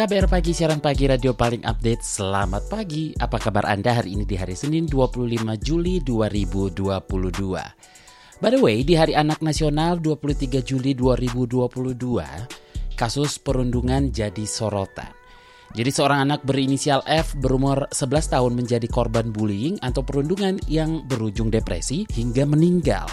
KBR Pagi, siaran pagi radio paling update. Selamat pagi. Apa kabar Anda hari ini di hari Senin 25 Juli 2022? By the way, di Hari Anak Nasional 23 Juli 2022, kasus perundungan jadi sorotan. Jadi seorang anak berinisial F berumur 11 tahun menjadi korban bullying atau perundungan yang berujung depresi hingga meninggal.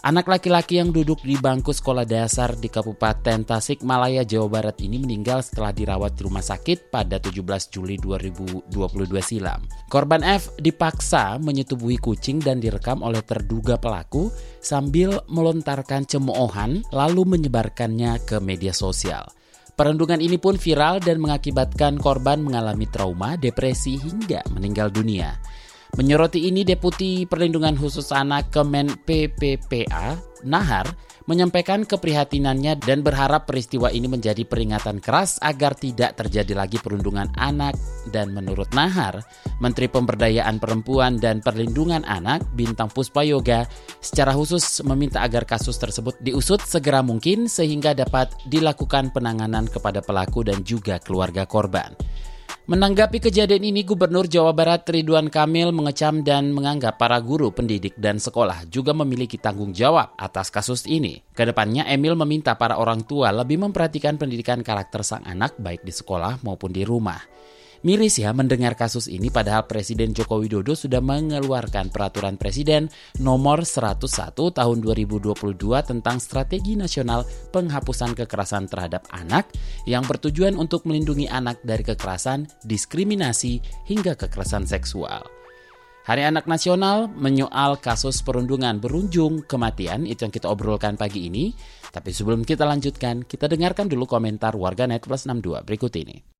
Anak laki-laki yang duduk di bangku sekolah dasar di Kabupaten Tasikmalaya, Jawa Barat ini meninggal setelah dirawat di rumah sakit pada 17 Juli 2022 silam. Korban F dipaksa menyetubuhi kucing dan direkam oleh terduga pelaku sambil melontarkan cemoohan lalu menyebarkannya ke media sosial. Perundungan ini pun viral dan mengakibatkan korban mengalami trauma, depresi hingga meninggal dunia. Menyoroti ini Deputi Perlindungan Khusus Anak Kemen PPPA, Nahar, menyampaikan keprihatinannya dan berharap peristiwa ini menjadi peringatan keras agar tidak terjadi lagi perundungan anak dan menurut Nahar, Menteri Pemberdayaan Perempuan dan Perlindungan Anak Bintang Puspa Yoga secara khusus meminta agar kasus tersebut diusut segera mungkin sehingga dapat dilakukan penanganan kepada pelaku dan juga keluarga korban. Menanggapi kejadian ini, Gubernur Jawa Barat Ridwan Kamil mengecam dan menganggap para guru, pendidik, dan sekolah juga memiliki tanggung jawab atas kasus ini. Ke depannya, Emil meminta para orang tua lebih memperhatikan pendidikan karakter sang anak baik di sekolah maupun di rumah. Miris ya mendengar kasus ini padahal Presiden Joko Widodo sudah mengeluarkan peraturan Presiden nomor 101 tahun 2022 tentang strategi nasional penghapusan kekerasan terhadap anak yang bertujuan untuk melindungi anak dari kekerasan, diskriminasi, hingga kekerasan seksual. Hari Anak Nasional menyoal kasus perundungan berujung kematian itu yang kita obrolkan pagi ini. Tapi sebelum kita lanjutkan, kita dengarkan dulu komentar warganet plus 62 berikut ini.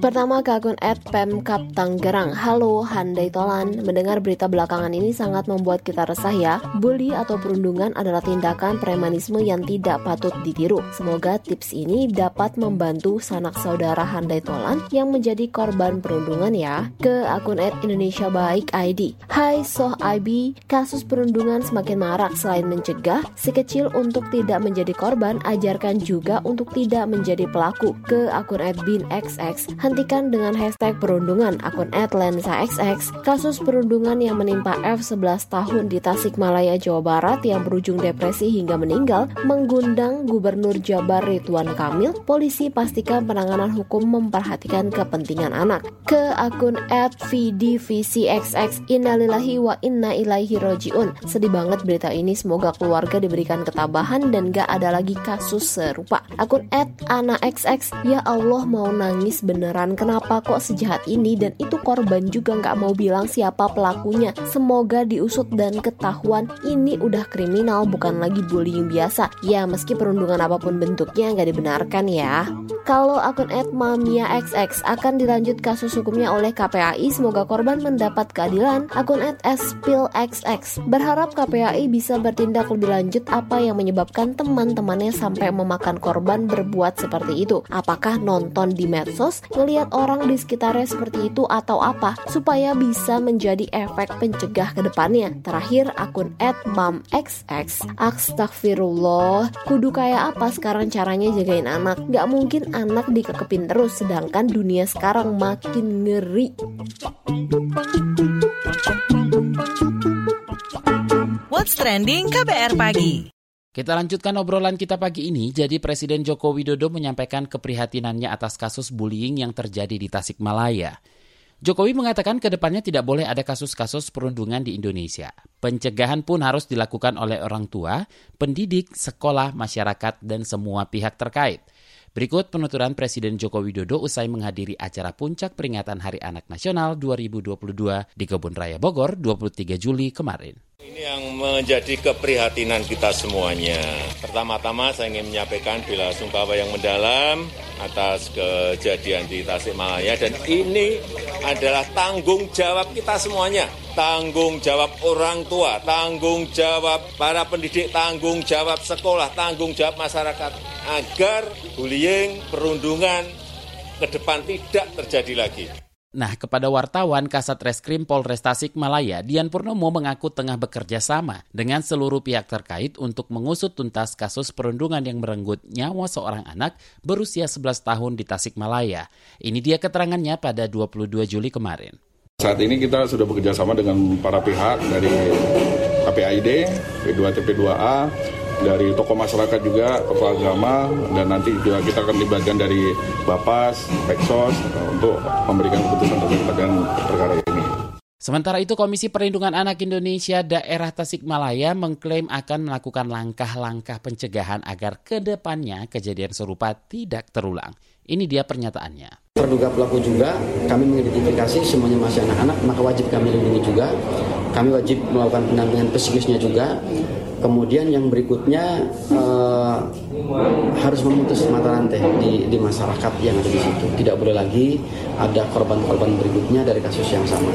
Pertama ke akun @pemkap Tanggerang. Halo Handai Tolan. Mendengar berita belakangan ini sangat membuat kita resah ya. Bully atau perundungan adalah tindakan premanisme yang tidak patut ditiru. Semoga tips ini dapat membantu sanak saudara Handai Tolan yang menjadi korban perundungan ya. Ke akun Indonesia Baik ID. Hai Soh IB, kasus perundungan semakin marak selain mencegah si kecil untuk tidak menjadi korban, ajarkan juga untuk tidak menjadi pelaku. Ke akun @binxx hentikan dengan hashtag perundungan akun @lensaxx kasus perundungan yang menimpa F 11 tahun di Tasikmalaya, Jawa Barat yang berujung depresi hingga meninggal menggundang Gubernur Jabar Ridwan Kamil, polisi pastikan penanganan hukum memperhatikan kepentingan anak. Ke akun @vdvcxx innalillahi wa inna ilaihi rojiun. Sedih banget berita ini, semoga keluarga diberikan ketabahan dan gak ada lagi kasus serupa. Akun @anaxx, ya Allah mau nangis beneran penasaran kenapa kok sejahat ini dan itu korban juga nggak mau bilang siapa pelakunya. Semoga diusut dan ketahuan ini udah kriminal bukan lagi bullying biasa. Ya meski perundungan apa pun bentuknya nggak dibenarkan ya. Kalau akun @mamia xx akan dilanjut kasus hukumnya oleh KPAI, semoga korban mendapat keadilan. Akun @spillxx berharap KPAI bisa bertindak lebih lanjut apa yang menyebabkan teman-temannya sampai memakan korban berbuat seperti itu. Apakah nonton di medsos, ngelihat orang di sekitarnya seperti itu atau apa supaya bisa menjadi efek pencegah ke depannya. Terakhir akun @mamxx. Astagfirullah, kudu kayak apa sekarang caranya jagain anak? Gak mungkin anak dikekepin terus sedangkan dunia sekarang makin ngeri. What's trending KBR pagi? Kita lanjutkan obrolan kita pagi ini. Jadi Presiden Joko Widodo menyampaikan keprihatinannya atas kasus bullying yang terjadi di Tasikmalaya. Jokowi mengatakan ke depannya tidak boleh ada kasus-kasus perundungan di Indonesia. Pencegahan pun harus dilakukan oleh orang tua, pendidik, sekolah, masyarakat, dan semua pihak terkait. Berikut penuturan Presiden Joko Widodo usai menghadiri acara puncak peringatan Hari Anak Nasional 2022 di Kebun Raya Bogor 23 Juli kemarin. Ini yang menjadi keprihatinan kita semuanya. Pertama-tama saya ingin menyampaikan bela sungkawa yang mendalam atas kejadian di Tasikmalaya dan ini adalah tanggung jawab kita semuanya. Tanggung jawab orang tua, tanggung jawab para pendidik, tanggung jawab sekolah, tanggung jawab masyarakat agar bullying, perundungan ke depan tidak terjadi lagi. Nah, kepada wartawan Kasat Reskrim Polres Tasikmalaya, Dian Purnomo mengaku tengah bekerja sama dengan seluruh pihak terkait untuk mengusut tuntas kasus perundungan yang merenggut nyawa seorang anak berusia 11 tahun di Tasikmalaya. Ini dia keterangannya pada 22 Juli kemarin. Saat ini kita sudah bekerja sama dengan para pihak dari KPAID, P2 TP2A, dari tokoh masyarakat juga, tokoh agama, dan nanti juga kita akan libatkan dari Bapas, Peksos untuk memberikan keputusan terkait perkara ini. Sementara itu, Komisi Perlindungan Anak Indonesia Daerah Tasikmalaya mengklaim akan melakukan langkah-langkah pencegahan agar ke depannya kejadian serupa tidak terulang. Ini dia pernyataannya. Terduga pelaku juga, kami mengidentifikasi semuanya masih anak-anak, maka wajib kami lindungi juga. Kami wajib melakukan pendampingan psikisnya juga, Kemudian yang berikutnya uh, harus memutus mata rantai di, di masyarakat yang ada di situ. Tidak boleh lagi ada korban-korban berikutnya dari kasus yang sama.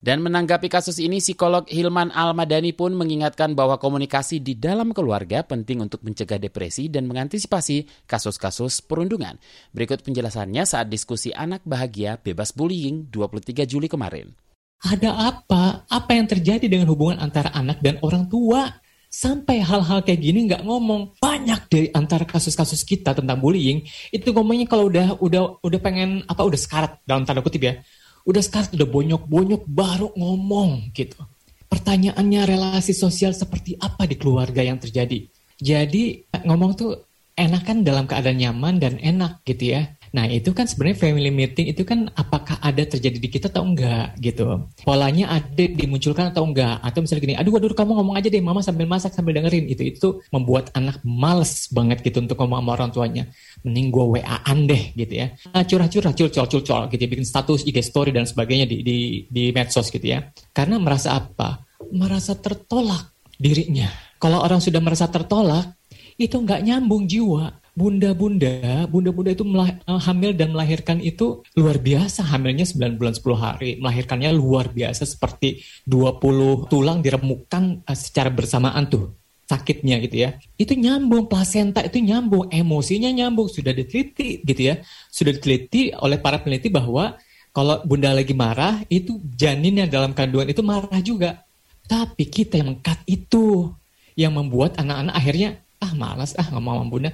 Dan menanggapi kasus ini, psikolog Hilman Almadani pun mengingatkan bahwa komunikasi di dalam keluarga penting untuk mencegah depresi dan mengantisipasi kasus-kasus perundungan. Berikut penjelasannya saat diskusi anak bahagia bebas bullying 23 Juli kemarin. Ada apa? Apa yang terjadi dengan hubungan antara anak dan orang tua? Sampai hal-hal kayak gini nggak ngomong. Banyak dari antara kasus-kasus kita tentang bullying. Itu ngomongnya kalau udah udah udah pengen apa udah sekarat. Dalam tanda kutip ya. Udah sekarat udah bonyok-bonyok baru ngomong gitu. Pertanyaannya relasi sosial seperti apa di keluarga yang terjadi? Jadi ngomong tuh enak kan dalam keadaan nyaman dan enak gitu ya Nah itu kan sebenarnya family meeting itu kan apakah ada terjadi di kita atau enggak gitu. Polanya ada dimunculkan atau enggak. Atau misalnya gini, aduh aduh kamu ngomong aja deh mama sambil masak sambil dengerin. Itu itu membuat anak males banget gitu untuk ngomong sama orang tuanya. Mending gue WA-an deh gitu ya. Nah, curah-curah, curcol-curcol gitu ya. Bikin status, IG story dan sebagainya di, di, di medsos gitu ya. Karena merasa apa? Merasa tertolak dirinya. Kalau orang sudah merasa tertolak, itu nggak nyambung jiwa bunda-bunda, bunda-bunda itu melah, uh, hamil dan melahirkan itu luar biasa. Hamilnya 9 bulan 10 hari. Melahirkannya luar biasa seperti 20 tulang diremukkan uh, secara bersamaan tuh sakitnya gitu ya. Itu nyambung, plasenta itu nyambung, emosinya nyambung, sudah diteliti gitu ya. Sudah diteliti oleh para peneliti bahwa kalau bunda lagi marah, itu janinnya dalam kandungan itu marah juga. Tapi kita yang mengkat itu, yang membuat anak-anak akhirnya ah malas ah ngomong sama bunda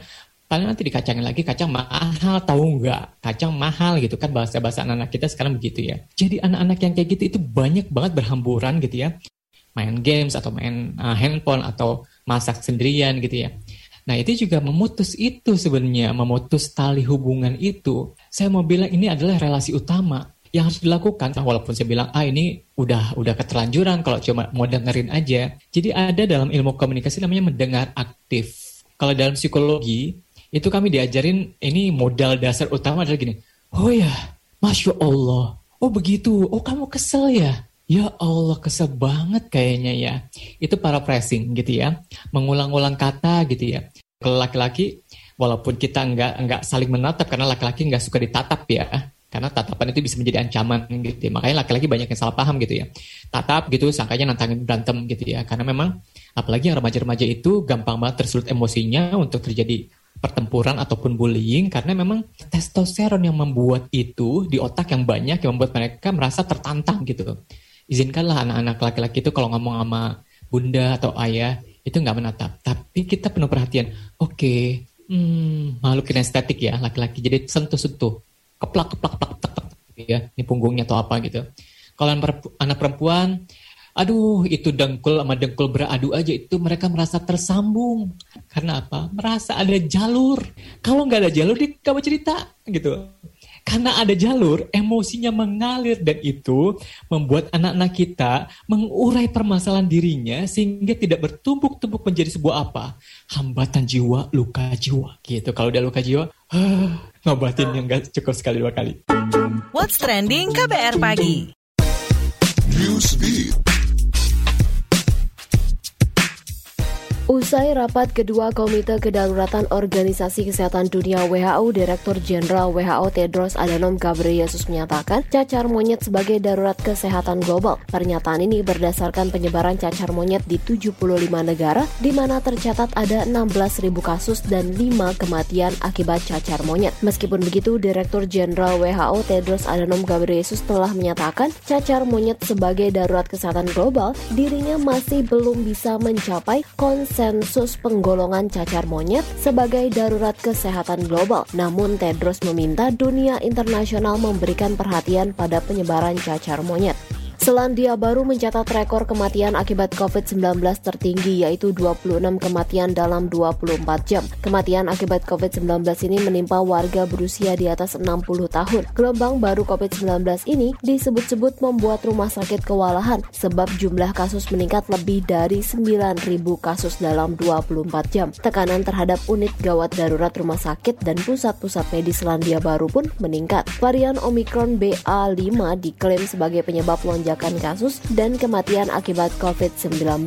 paling nanti dikacangin lagi kacang mahal tahu nggak? Kacang mahal gitu kan bahasa bahasa anak-anak kita sekarang begitu ya. Jadi anak-anak yang kayak gitu itu banyak banget berhamburan gitu ya. Main games atau main uh, handphone atau masak sendirian gitu ya. Nah itu juga memutus itu sebenarnya memutus tali hubungan itu. Saya mau bilang ini adalah relasi utama yang harus dilakukan. Walaupun saya bilang ah ini udah udah keterlanjuran kalau cuma mau dengerin aja. Jadi ada dalam ilmu komunikasi namanya mendengar aktif. Kalau dalam psikologi itu kami diajarin ini modal dasar utama adalah gini. Oh ya, masya Allah. Oh begitu. Oh kamu kesel ya? Ya Allah kesel banget kayaknya ya. Itu para pressing gitu ya. Mengulang-ulang kata gitu ya. Kalau laki-laki, walaupun kita nggak nggak saling menatap karena laki-laki nggak suka ditatap ya. Karena tatapan itu bisa menjadi ancaman gitu ya. Makanya laki-laki banyak yang salah paham gitu ya. Tatap gitu, sangkanya nantangin berantem gitu ya. Karena memang apalagi yang remaja-remaja itu gampang banget tersulut emosinya untuk terjadi pertempuran ataupun bullying karena memang testosteron yang membuat itu di otak yang banyak yang membuat mereka merasa tertantang gitu. Izinkanlah anak-anak laki-laki itu kalau ngomong sama bunda atau ayah itu nggak menatap, tapi kita penuh perhatian. Oke, okay, hmm, makhluk kinestetik ya laki-laki jadi sentuh-sentuh, keplak keplak keplak keplak, ya, ini punggungnya atau apa gitu. Kalau anak perempuan aduh itu dengkul sama dengkul beradu aja itu mereka merasa tersambung. Karena apa? Merasa ada jalur. Kalau nggak ada jalur dia nggak mau cerita gitu. Karena ada jalur emosinya mengalir dan itu membuat anak-anak kita mengurai permasalahan dirinya sehingga tidak bertumpuk-tumpuk menjadi sebuah apa? Hambatan jiwa luka jiwa gitu. Kalau udah luka jiwa uh, ngobatin yang nggak cukup sekali dua kali. What's trending KBR pagi Usai rapat kedua Komite Kedaruratan Organisasi Kesehatan Dunia WHO, Direktur Jenderal WHO Tedros Adhanom Ghebreyesus menyatakan cacar monyet sebagai darurat kesehatan global. Pernyataan ini berdasarkan penyebaran cacar monyet di 75 negara, di mana tercatat ada 16.000 kasus dan 5 kematian akibat cacar monyet. Meskipun begitu, Direktur Jenderal WHO Tedros Adhanom Ghebreyesus telah menyatakan cacar monyet sebagai darurat kesehatan global, dirinya masih belum bisa mencapai konsen sensus penggolongan cacar monyet sebagai darurat kesehatan global. Namun Tedros meminta dunia internasional memberikan perhatian pada penyebaran cacar monyet. Selandia Baru mencatat rekor kematian akibat COVID-19 tertinggi yaitu 26 kematian dalam 24 jam. Kematian akibat COVID-19 ini menimpa warga berusia di atas 60 tahun. Gelombang baru COVID-19 ini disebut-sebut membuat rumah sakit kewalahan sebab jumlah kasus meningkat lebih dari 9.000 kasus dalam 24 jam. Tekanan terhadap unit gawat darurat rumah sakit dan pusat-pusat medis Selandia Baru pun meningkat. Varian Omicron BA5 diklaim sebagai penyebab lonjakan lonjakan kasus dan kematian akibat COVID-19.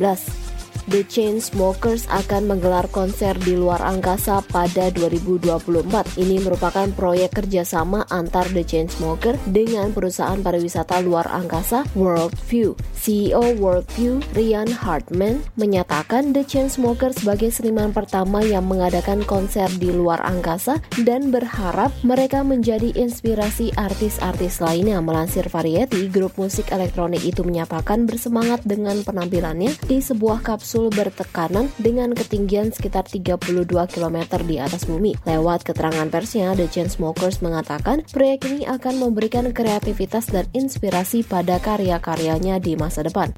The Chainsmokers akan menggelar konser di luar angkasa pada 2024. Ini merupakan proyek kerjasama antar The Chainsmokers dengan perusahaan pariwisata luar angkasa Worldview. CEO Worldview, Ryan Hartman, menyatakan The Chainsmokers sebagai seniman pertama yang mengadakan konser di luar angkasa dan berharap mereka menjadi inspirasi artis-artis lainnya. Melansir Variety, grup musik elektronik itu menyatakan bersemangat dengan penampilannya di sebuah kapsul kapsul bertekanan dengan ketinggian sekitar 32 km di atas bumi. Lewat keterangan persnya, The Chainsmokers mengatakan proyek ini akan memberikan kreativitas dan inspirasi pada karya-karyanya di masa depan.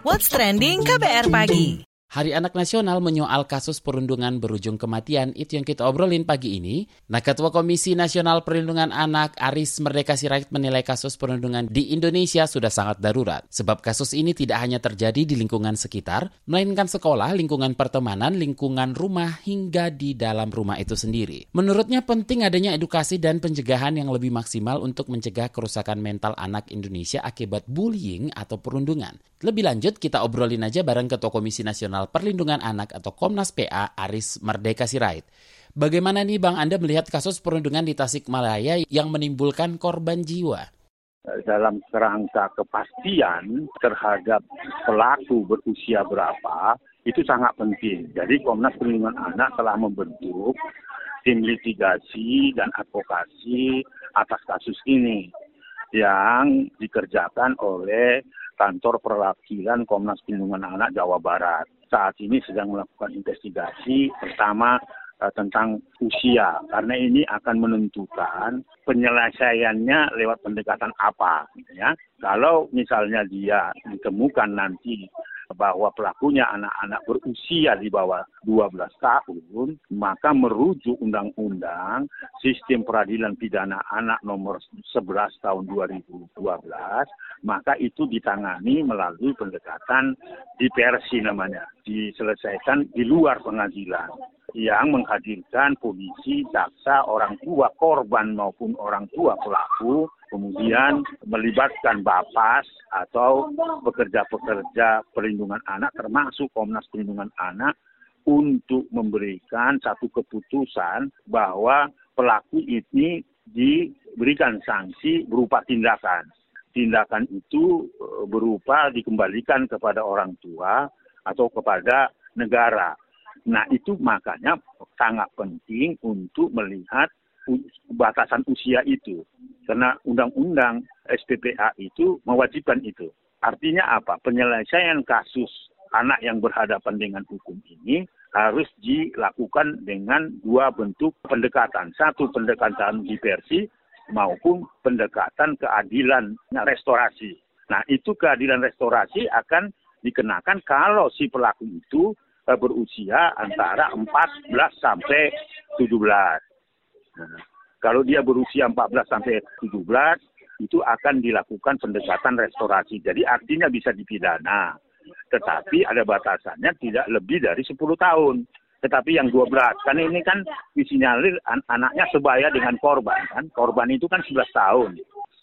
What's Trending KBR Pagi Hari Anak Nasional menyoal kasus perundungan berujung kematian itu yang kita obrolin pagi ini. Nah, Ketua Komisi Nasional Perlindungan Anak Aris Merdeka Sirait menilai kasus perundungan di Indonesia sudah sangat darurat. Sebab kasus ini tidak hanya terjadi di lingkungan sekitar, melainkan sekolah, lingkungan pertemanan, lingkungan rumah, hingga di dalam rumah itu sendiri. Menurutnya penting adanya edukasi dan pencegahan yang lebih maksimal untuk mencegah kerusakan mental anak Indonesia akibat bullying atau perundungan. Lebih lanjut, kita obrolin aja bareng Ketua Komisi Nasional Perlindungan Anak atau Komnas PA Aris Merdeka Sirait. Bagaimana nih Bang Anda melihat kasus perundungan di Tasikmalaya yang menimbulkan korban jiwa? Dalam kerangka kepastian terhadap pelaku berusia berapa, itu sangat penting. Jadi Komnas Perlindungan Anak telah membentuk tim litigasi dan advokasi atas kasus ini yang dikerjakan oleh kantor perwakilan Komnas Perlindungan Anak Jawa Barat. Saat ini sedang melakukan investigasi pertama uh, tentang usia. Karena ini akan menentukan penyelesaiannya lewat pendekatan apa ya. Kalau misalnya dia ditemukan nanti bahwa pelakunya anak-anak berusia di bawah 12 tahun, maka merujuk Undang-Undang Sistem Peradilan Pidana Anak nomor 11 tahun 2012, maka itu ditangani melalui pendekatan diversi namanya, diselesaikan di luar pengadilan yang menghadirkan polisi, jaksa, orang tua korban maupun orang tua pelaku kemudian melibatkan Bapas atau pekerja-pekerja perlindungan anak termasuk Komnas Perlindungan Anak untuk memberikan satu keputusan bahwa pelaku ini diberikan sanksi berupa tindakan. Tindakan itu e, berupa dikembalikan kepada orang tua atau kepada negara. Nah itu makanya sangat penting untuk melihat batasan usia itu. Karena undang-undang SPPA itu mewajibkan itu. Artinya apa? Penyelesaian kasus anak yang berhadapan dengan hukum ini harus dilakukan dengan dua bentuk pendekatan. Satu pendekatan diversi maupun pendekatan keadilan restorasi. Nah itu keadilan restorasi akan dikenakan kalau si pelaku itu eh, berusia antara 14 sampai 17. Nah, kalau dia berusia 14 sampai 17 itu akan dilakukan pendekatan restorasi. Jadi artinya bisa dipidana. Tetapi ada batasannya tidak lebih dari 10 tahun. Tetapi yang 12 kan ini kan disinyalir an anaknya sebaya dengan korban kan. Korban itu kan 11 tahun.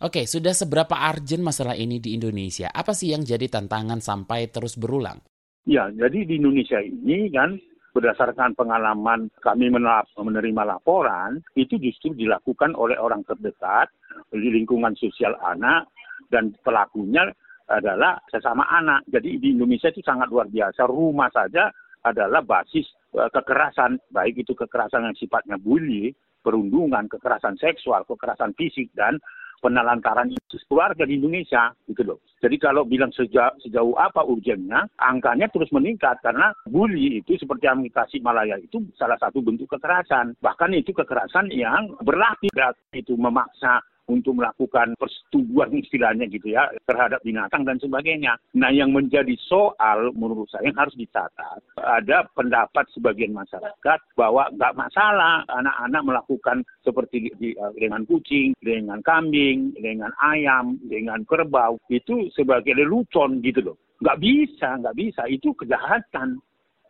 Oke, sudah seberapa urgent masalah ini di Indonesia? Apa sih yang jadi tantangan sampai terus berulang? Ya, jadi di Indonesia ini kan berdasarkan pengalaman kami menerima laporan, itu justru dilakukan oleh orang terdekat di lingkungan sosial anak dan pelakunya adalah sesama anak. Jadi di Indonesia itu sangat luar biasa. Rumah saja adalah basis eh, kekerasan, baik itu kekerasan yang sifatnya bully, perundungan, kekerasan seksual, kekerasan fisik, dan penelantaran itu keluarga di Indonesia gitu loh. Jadi kalau bilang sejauh, sejauh apa urgennya, angkanya terus meningkat karena bully itu seperti yang Malaya itu salah satu bentuk kekerasan. Bahkan itu kekerasan yang berlapis itu memaksa untuk melakukan persetubuhan istilahnya gitu ya terhadap binatang dan sebagainya. Nah yang menjadi soal menurut saya yang harus dicatat ada pendapat sebagian masyarakat bahwa nggak masalah anak-anak melakukan seperti di, eh, dengan kucing, dengan kambing, dengan ayam, dengan kerbau itu sebagai lelucon gitu loh. Nggak bisa, nggak bisa. Itu kejahatan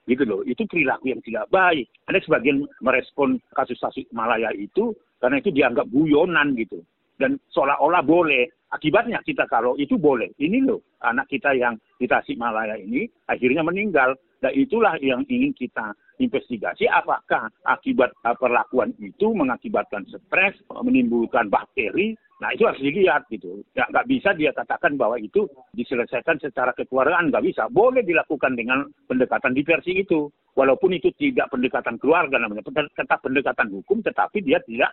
gitu loh. Itu perilaku yang tidak baik. Ada sebagian merespon kasus-kasus Malaya itu karena itu dianggap guyonan gitu dan seolah-olah boleh. Akibatnya kita kalau itu boleh. Ini loh anak kita yang di Tasikmalaya ini akhirnya meninggal. Dan itulah yang ingin kita investigasi apakah akibat perlakuan itu mengakibatkan stres, menimbulkan bakteri. Nah itu harus dilihat gitu. Ya, nggak bisa dia katakan bahwa itu diselesaikan secara kekeluargaan. Nggak bisa. Boleh dilakukan dengan pendekatan diversi itu. Walaupun itu tidak pendekatan keluarga namanya. Tetap pendekatan hukum tetapi dia tidak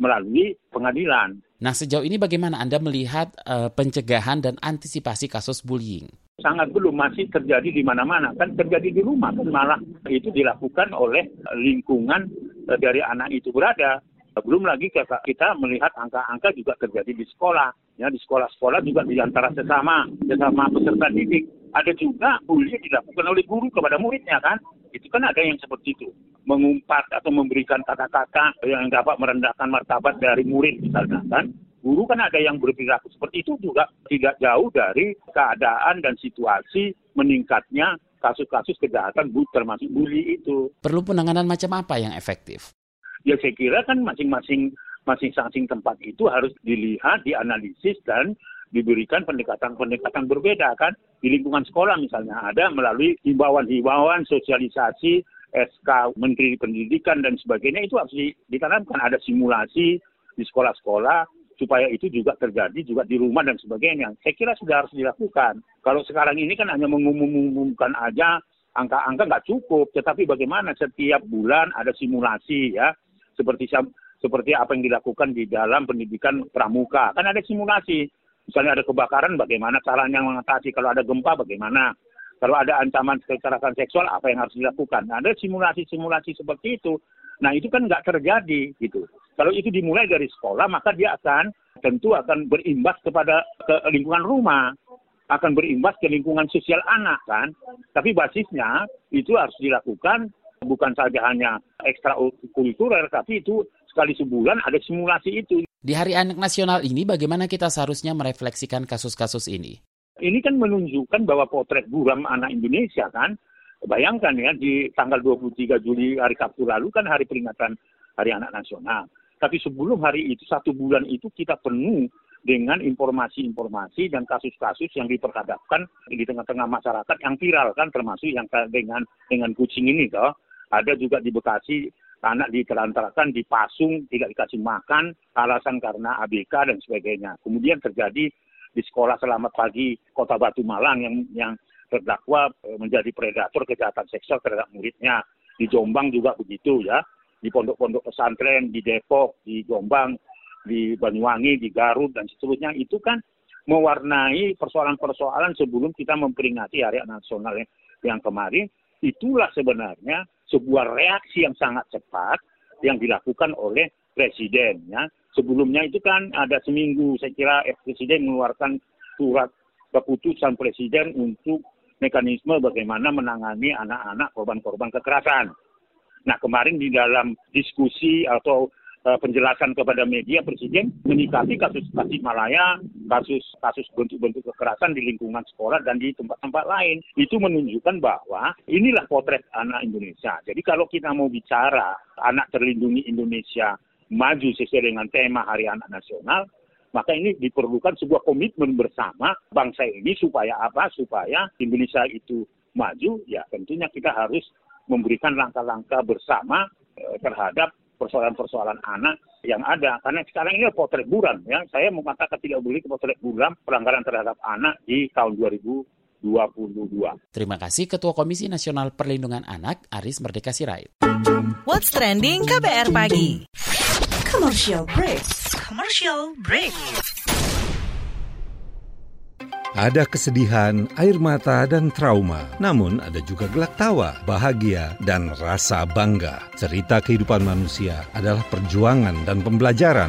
melalui pengadilan. Nah, sejauh ini bagaimana Anda melihat uh, pencegahan dan antisipasi kasus bullying? Sangat belum masih terjadi di mana-mana. Kan terjadi di rumah, kan malah itu dilakukan oleh lingkungan uh, dari anak itu berada. Belum lagi kita melihat angka-angka juga terjadi di sekolah. Ya, di sekolah-sekolah juga di antara sesama, sesama peserta didik. Ada juga bully dilakukan oleh guru kepada muridnya kan. Itu kan ada yang seperti itu mengumpat atau memberikan kata-kata yang dapat merendahkan martabat dari murid misalnya kan guru kan ada yang berperilaku seperti itu juga tidak jauh dari keadaan dan situasi meningkatnya kasus-kasus kejahatan termasuk bully itu. Perlu penanganan macam apa yang efektif? Ya saya kira kan masing-masing masing-masing tempat itu harus dilihat, dianalisis dan diberikan pendekatan-pendekatan berbeda kan. Di lingkungan sekolah misalnya ada melalui himbauan-himbauan, sosialisasi, SK Menteri Pendidikan dan sebagainya itu harus ditanamkan ada simulasi di sekolah-sekolah supaya itu juga terjadi juga di rumah dan sebagainya. Saya kira sudah harus dilakukan. Kalau sekarang ini kan hanya mengumumkan aja angka-angka nggak cukup, tetapi bagaimana setiap bulan ada simulasi ya, seperti seperti apa yang dilakukan di dalam pendidikan pramuka. Kan ada simulasi. Misalnya ada kebakaran, bagaimana caranya mengatasi. Kalau ada gempa, bagaimana. Kalau ada ancaman kekerasan seksual, apa yang harus dilakukan? Nah, ada simulasi-simulasi seperti itu. Nah, itu kan nggak terjadi gitu. Kalau itu dimulai dari sekolah, maka dia akan tentu akan berimbas kepada ke lingkungan rumah, akan berimbas ke lingkungan sosial anak kan. Tapi basisnya itu harus dilakukan bukan saja hanya ekstrakurikuler, tapi itu sekali sebulan ada simulasi itu. Di Hari Anak Nasional ini bagaimana kita seharusnya merefleksikan kasus-kasus ini? Ini kan menunjukkan bahwa potret buram anak Indonesia kan. Bayangkan ya di tanggal 23 Juli hari Sabtu lalu kan hari peringatan Hari Anak Nasional. Tapi sebelum hari itu, satu bulan itu kita penuh dengan informasi-informasi dan kasus-kasus yang diperhadapkan di tengah-tengah masyarakat yang viral kan termasuk yang dengan dengan kucing ini toh. Ada juga di Bekasi anak ditelantarkan, dipasung, tidak dikasih makan, alasan karena ABK dan sebagainya. Kemudian terjadi di sekolah Selamat Pagi Kota Batu Malang yang yang terdakwa eh, menjadi predator kejahatan seksual terhadap muridnya. Di Jombang juga begitu ya. Di pondok-pondok pesantren, di Depok, di Jombang, di Banyuwangi, di Garut dan seterusnya itu kan mewarnai persoalan-persoalan sebelum kita memperingati Hari Nasional yang kemarin. Itulah sebenarnya sebuah reaksi yang sangat cepat yang dilakukan oleh presiden ya sebelumnya itu kan ada seminggu saya kira presiden mengeluarkan surat keputusan presiden untuk mekanisme bagaimana menangani anak-anak korban-korban kekerasan. Nah kemarin di dalam diskusi atau uh, penjelasan kepada media presiden menyikapi kasus kasus Malaya, kasus kasus bentuk-bentuk kekerasan di lingkungan sekolah dan di tempat-tempat lain. Itu menunjukkan bahwa inilah potret anak Indonesia. Jadi kalau kita mau bicara anak terlindungi Indonesia maju sesuai dengan tema Hari Anak Nasional, Maka ini diperlukan sebuah komitmen bersama bangsa ini supaya apa? Supaya Indonesia itu maju, ya tentunya kita harus memberikan langkah-langkah bersama eh, terhadap persoalan-persoalan anak yang ada. Karena sekarang ini potret buram. Ya. Saya mengatakan tidak boleh potret buram pelanggaran terhadap anak di tahun 2022. Terima kasih Ketua Komisi Nasional Perlindungan Anak Aris Merdeka Sirait. What's trending KBR pagi? Commercial break. Commercial break. Ada kesedihan, air mata, dan trauma. Namun ada juga gelak tawa, bahagia, dan rasa bangga. Cerita kehidupan manusia adalah perjuangan dan pembelajaran.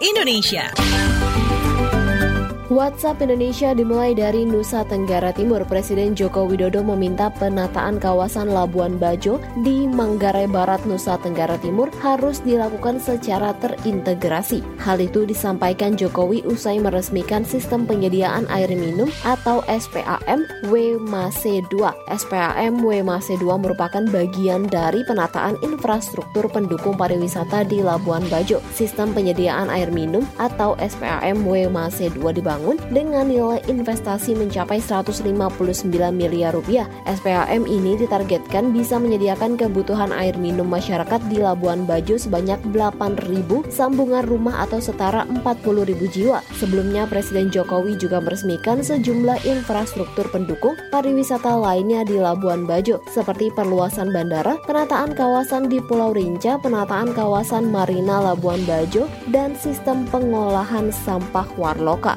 Indonesia. WhatsApp Indonesia dimulai dari Nusa Tenggara Timur. Presiden Joko Widodo meminta penataan kawasan Labuan Bajo di Manggarai Barat, Nusa Tenggara Timur harus dilakukan secara terintegrasi. Hal itu disampaikan Jokowi usai meresmikan sistem penyediaan air minum atau SPAM WMAC 2. SPAM WMAC 2 merupakan bagian dari penataan infrastruktur pendukung pariwisata di Labuan Bajo. Sistem penyediaan air minum atau SPAM WMAC 2 dibangun dibangun dengan nilai investasi mencapai 159 miliar rupiah. SPAM ini ditargetkan bisa menyediakan kebutuhan air minum masyarakat di Labuan Bajo sebanyak 8.000 sambungan rumah atau setara 40.000 jiwa. Sebelumnya Presiden Jokowi juga meresmikan sejumlah infrastruktur pendukung pariwisata lainnya di Labuan Bajo seperti perluasan bandara, penataan kawasan di Pulau Rinca, penataan kawasan Marina Labuan Bajo, dan sistem pengolahan sampah Warloka.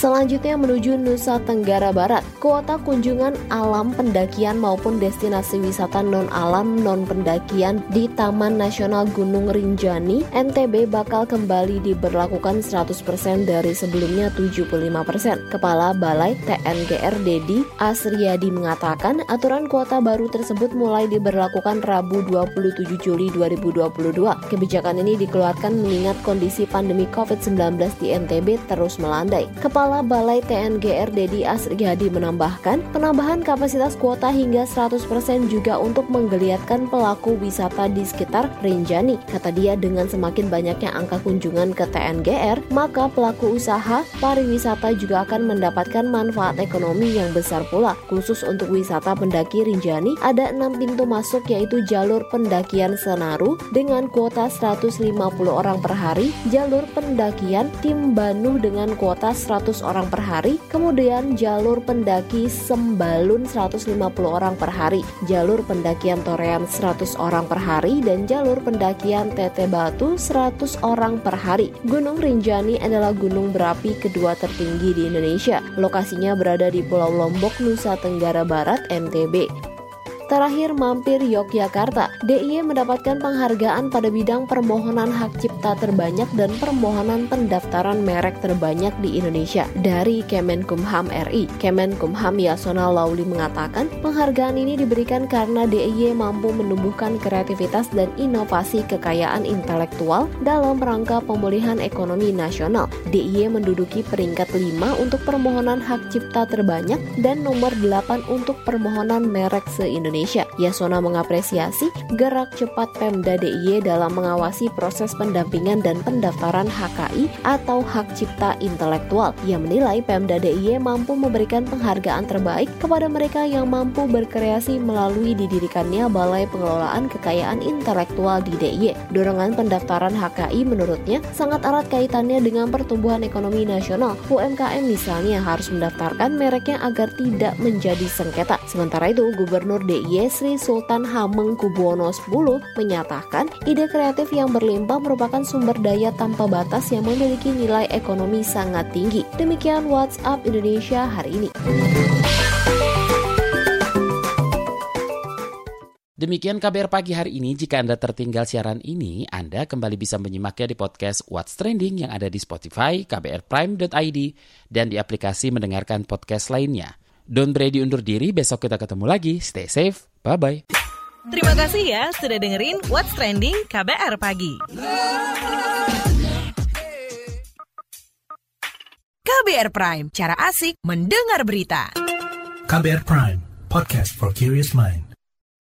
Selanjutnya menuju Nusa Tenggara Barat. Kuota kunjungan alam pendakian maupun destinasi wisata non-alam non-pendakian di Taman Nasional Gunung Rinjani, NTB bakal kembali diberlakukan 100% dari sebelumnya 75%. Kepala Balai TNGR Dedi Asriyadi mengatakan aturan kuota baru tersebut mulai diberlakukan Rabu 27 Juli 2022. Kebijakan ini dikeluarkan mengingat kondisi pandemi COVID-19 di NTB terus melandai. Kepala Kepala Balai TNGR Dedi Asriyadi menambahkan, penambahan kapasitas kuota hingga 100% juga untuk menggeliatkan pelaku wisata di sekitar Rinjani. Kata dia dengan semakin banyaknya angka kunjungan ke TNGR, maka pelaku usaha pariwisata juga akan mendapatkan manfaat ekonomi yang besar pula. Khusus untuk wisata pendaki Rinjani, ada enam pintu masuk yaitu jalur pendakian Senaru dengan kuota 150 orang per hari, jalur pendakian Timbanu dengan kuota 100 orang per hari, kemudian jalur pendaki Sembalun 150 orang per hari, jalur pendakian Torean 100 orang per hari, dan jalur pendakian Tete Batu 100 orang per hari. Gunung Rinjani adalah gunung berapi kedua tertinggi di Indonesia. Lokasinya berada di Pulau Lombok, Nusa Tenggara Barat, NTB. Terakhir mampir Yogyakarta, DIY mendapatkan penghargaan pada bidang permohonan hak cipta terbanyak dan permohonan pendaftaran merek terbanyak di Indonesia dari Kemenkumham RI. Kemenkumham Yasona Lauli mengatakan penghargaan ini diberikan karena DIY mampu menumbuhkan kreativitas dan inovasi kekayaan intelektual dalam rangka pemulihan ekonomi nasional. DIY menduduki peringkat 5 untuk permohonan hak cipta terbanyak dan nomor 8 untuk permohonan merek se-Indonesia. Indonesia. Yasona mengapresiasi gerak cepat Pemda DIY dalam mengawasi proses pendampingan dan pendaftaran HKI atau hak cipta intelektual. Ia menilai Pemda DIY mampu memberikan penghargaan terbaik kepada mereka yang mampu berkreasi melalui didirikannya Balai Pengelolaan Kekayaan Intelektual di DIY. Dorongan pendaftaran HKI menurutnya sangat erat kaitannya dengan pertumbuhan ekonomi nasional. UMKM misalnya harus mendaftarkan mereknya agar tidak menjadi sengketa. Sementara itu, Gubernur DIY Sri Sultan Hamengkubuwono X menyatakan ide kreatif yang berlimpah merupakan sumber daya tanpa batas yang memiliki nilai ekonomi sangat tinggi. Demikian WhatsApp Indonesia hari ini. Demikian KBR pagi hari ini. Jika Anda tertinggal siaran ini, Anda kembali bisa menyimaknya di podcast What's Trending yang ada di Spotify, kbrprime.id, dan di aplikasi mendengarkan podcast lainnya. Don Brady undur diri, besok kita ketemu lagi. Stay safe, bye-bye. Terima kasih ya sudah dengerin What's Trending KBR Pagi. KBR Prime, cara asik mendengar berita. KBR Prime, podcast for curious mind.